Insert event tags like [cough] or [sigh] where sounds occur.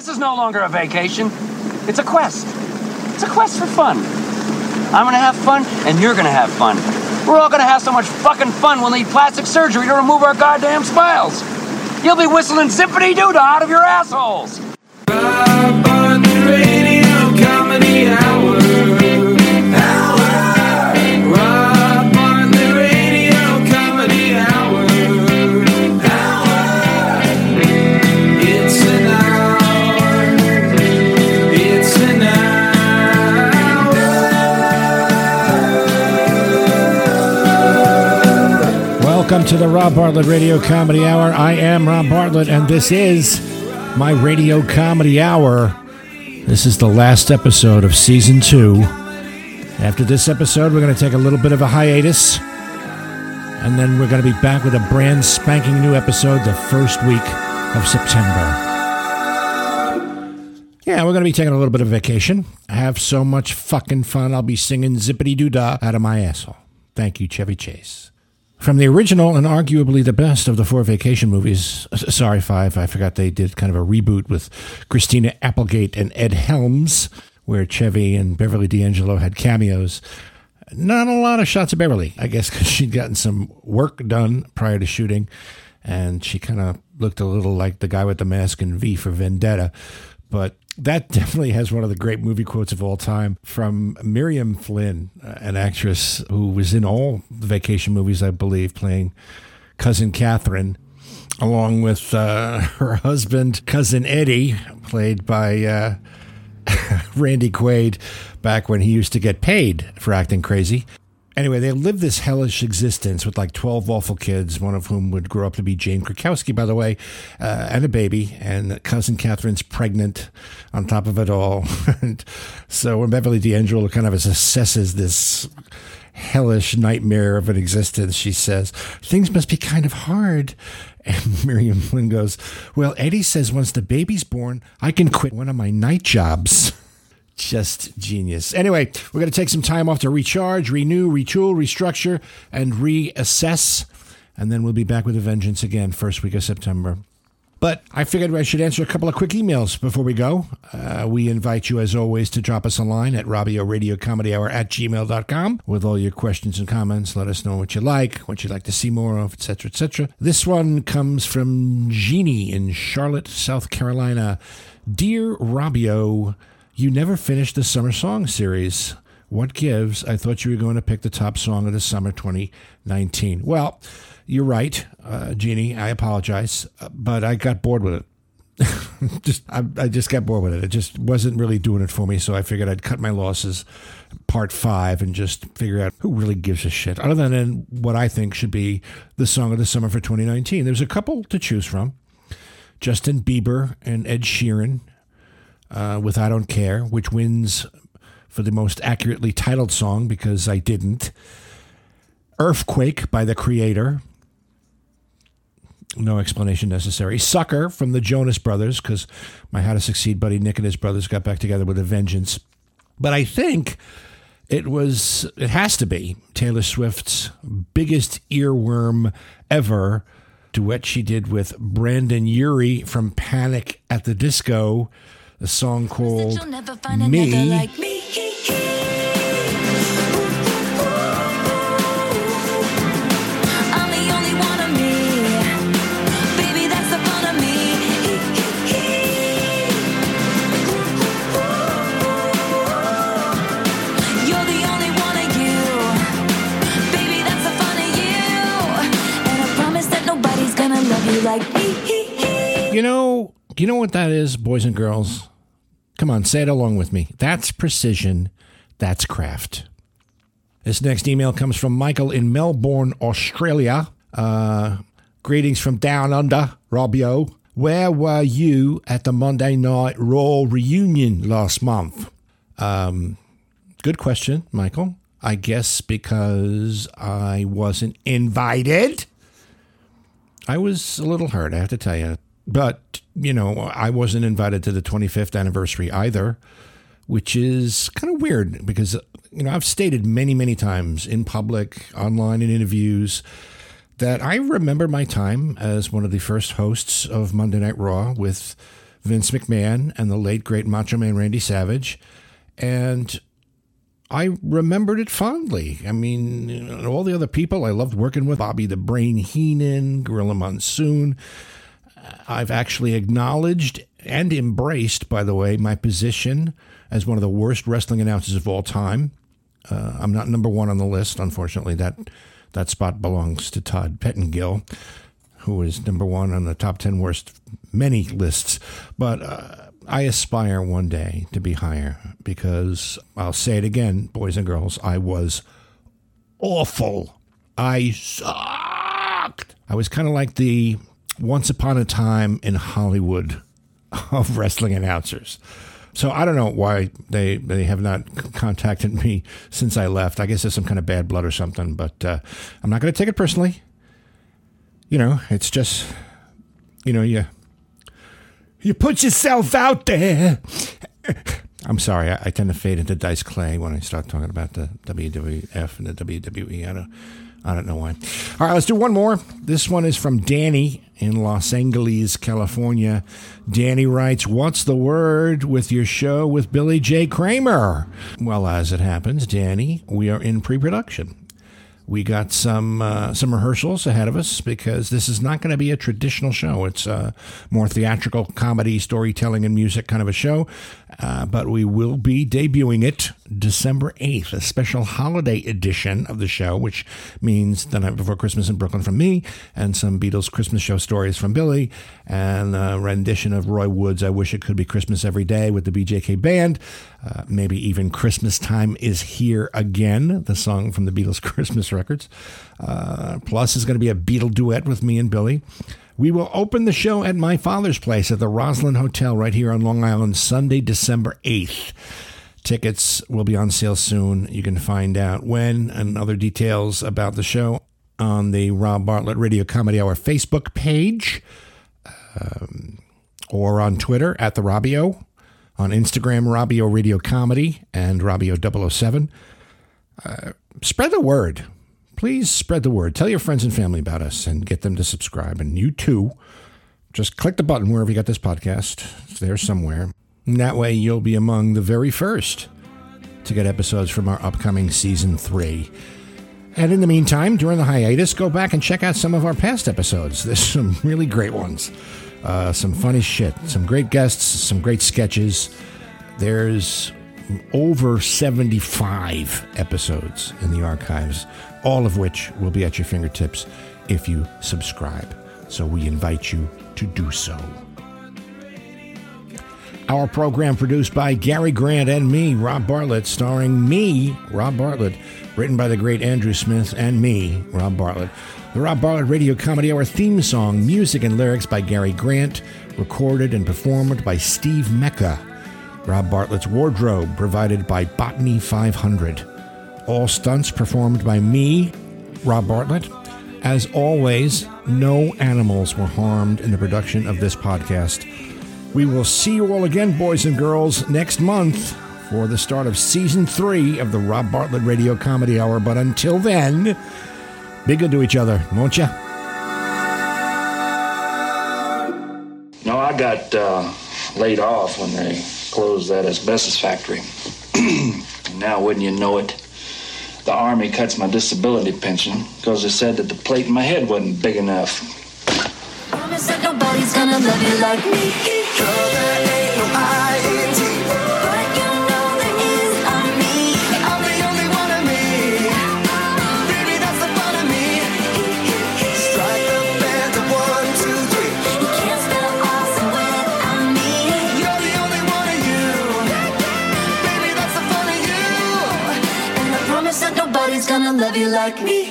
this is no longer a vacation. It's a quest. It's a quest for fun. I'm gonna have fun, and you're gonna have fun. We're all gonna have so much fucking fun we'll need plastic surgery to remove our goddamn smiles. You'll be whistling zippity doo out of your assholes. Welcome to the Rob Bartlett Radio Comedy Hour. I am Rob Bartlett, and this is my Radio Comedy Hour. This is the last episode of season two. After this episode, we're going to take a little bit of a hiatus, and then we're going to be back with a brand spanking new episode the first week of September. Yeah, we're going to be taking a little bit of vacation. I Have so much fucking fun. I'll be singing zippity doo dah out of my asshole. Thank you, Chevy Chase. From the original and arguably the best of the four vacation movies, sorry, five, I forgot they did kind of a reboot with Christina Applegate and Ed Helms, where Chevy and Beverly D'Angelo had cameos. Not a lot of shots of Beverly, I guess, because [laughs] she'd gotten some work done prior to shooting, and she kind of looked a little like the guy with the mask in V for Vendetta. But that definitely has one of the great movie quotes of all time from Miriam Flynn, uh, an actress who was in all the vacation movies, I believe, playing cousin Catherine, along with uh, [laughs] her husband, cousin Eddie, played by uh, [laughs] Randy Quaid, back when he used to get paid for acting crazy. Anyway, they live this hellish existence with like 12 awful kids, one of whom would grow up to be Jane Krakowski, by the way, uh, and a baby. And cousin Catherine's pregnant on top of it all. [laughs] and so when Beverly D'Angelo kind of assesses this hellish nightmare of an existence, she says, Things must be kind of hard. [laughs] And Miriam Flynn goes, Well, Eddie says once the baby's born, I can quit one of my night jobs. [laughs] Just genius. Anyway, we're going to take some time off to recharge, renew, retool, restructure, and reassess. And then we'll be back with a vengeance again, first week of September. But I figured I should answer a couple of quick emails before we go. Uh, we invite you, as always, to drop us a line at Robio Radio Comedy Hour at gmail.com with all your questions and comments. Let us know what you like, what you'd like to see more of, etc., etc. This one comes from Jeannie in Charlotte, South Carolina. Dear Robio, you never finished the summer song series. What gives? I thought you were going to pick the top song of the summer 2019. Well, you're right, uh, Jeannie. I apologize, uh, but I got bored with it. [laughs] just I, I just got bored with it. It just wasn't really doing it for me. So I figured I'd cut my losses, part five, and just figure out who really gives a shit, other than what I think should be the song of the summer for 2019. There's a couple to choose from: Justin Bieber and Ed Sheeran uh, with "I Don't Care," which wins for the most accurately titled song because I didn't. Earthquake by the Creator. No explanation necessary. Sucker from the Jonas Brothers, because my How to Succeed buddy Nick and his brothers got back together with a vengeance. But I think it was, it has to be Taylor Swift's biggest earworm ever duet she did with Brendon Urie from Panic at the Disco, a song called You'll never find Me. another like me. I'm the only one of me. Baby, that's the fun of me. You're the only one of you. Baby, that's the fun of you. And I promise that nobody's gonna love you like me. You know, you know what that is, boys and girls? Come on, say it along with me. That's precision. That's craft. This next email comes from Michael in Melbourne, Australia. Uh, greetings from down under, Robio. Where were you at the Monday Night Raw reunion last month? Um, good question, Michael. I guess because I wasn't invited. I was a little hurt, I have to tell you. But, you know, I wasn't invited to the 25th anniversary either, which is kind of weird because, you know, I've stated many, many times in public, online, in interviews that I remember my time as one of the first hosts of Monday Night Raw with Vince McMahon and the late great Macho Man Randy Savage, and I remembered it fondly. I mean, all the other people I loved working with Bobby the Brain Heenan, Gorilla Monsoon. I've actually acknowledged and embraced, by the way, my position as one of the worst wrestling announcers of all time. Uh, I'm not number one on the list, unfortunately. That that spot belongs to Todd Pettengill, who is number one on the top ten worst many lists. But uh, I aspire one day to be higher because I'll say it again, boys and girls, I was awful. I sucked. I was kind of like the once upon a time in Hollywood [laughs] of wrestling announcers. So I don't know why they they have not contacted me since I left. I guess there's some kind of bad blood or something, but uh, I'm not going to take it personally. You know, it's just you know you you put yourself out there. [laughs] I'm sorry, I, I tend to fade into Dice Clay when I start talking about the WWF and the WWE. I don't, I don't know why. All right, let's do one more. This one is from Danny in Los Angeles, California. Danny writes, What's the word with your show with Billy J. Kramer? Well, as it happens, Danny, we are in pre production. We got some uh, some rehearsals ahead of us because this is not going to be a traditional show. It's a more theatrical comedy, storytelling, and music kind of a show. Uh, but we will be debuting it December 8th, a special holiday edition of the show, which means The Night Before Christmas in Brooklyn from me, and some Beatles Christmas show stories from Billy, and a rendition of Roy Wood's I Wish It Could Be Christmas Every Day with the BJK Band. Uh, maybe even Christmas Time is Here Again, the song from the Beatles [laughs] Christmas records. Uh, plus, is going to be a Beatle duet with me and Billy. We will open the show at my father's place at the Roslyn Hotel right here on Long Island, Sunday, December 8th. Tickets will be on sale soon. You can find out when and other details about the show on the Rob Bartlett Radio Comedy Hour Facebook page um, or on Twitter at the Robio, on Instagram, Robio Radio Comedy and Robio 007. Uh, spread the word. Please spread the word. Tell your friends and family about us and get them to subscribe. And you too, just click the button wherever you got this podcast. It's there somewhere. And that way you'll be among the very first to get episodes from our upcoming season three. And in the meantime, during the hiatus, go back and check out some of our past episodes. [laughs] There's some really great ones. Uh, some funny shit, some great guests, some great sketches. There's over 75 episodes in the archives, all of which will be at your fingertips if you subscribe. So we invite you to do so. Our program produced by Gary Grant and me, Rob Bartlett, starring me, Rob Bartlett, written by the great Andrew Smith and me, Rob Bartlett. The Rob Bartlett Radio Comedy Hour theme song, music and lyrics by Gary Grant, recorded and performed by Steve Mecca. Rob Bartlett's wardrobe provided by Botany 500. All stunts performed by me, Rob Bartlett. As always, no animals were harmed in the production of this podcast. We will see you all again, boys and girls, next month for the start of season three of the Rob Bartlett Radio Comedy Hour. But until then, be good to each other, won't you? No, I got uh, laid off when they closed that asbestos factory. [clears throat] now, wouldn't you know it, the Army cuts my disability pension because they said that the plate in my head wasn't big enough. Nobody's gonna love you like me. But you know on me. I'm the only one of me. Baby, that's the fun of me. Strike the band to one, two, three. You can't without me. You're the only one of you. Baby, that's the fun of you. And I promise that nobody's gonna love you like me.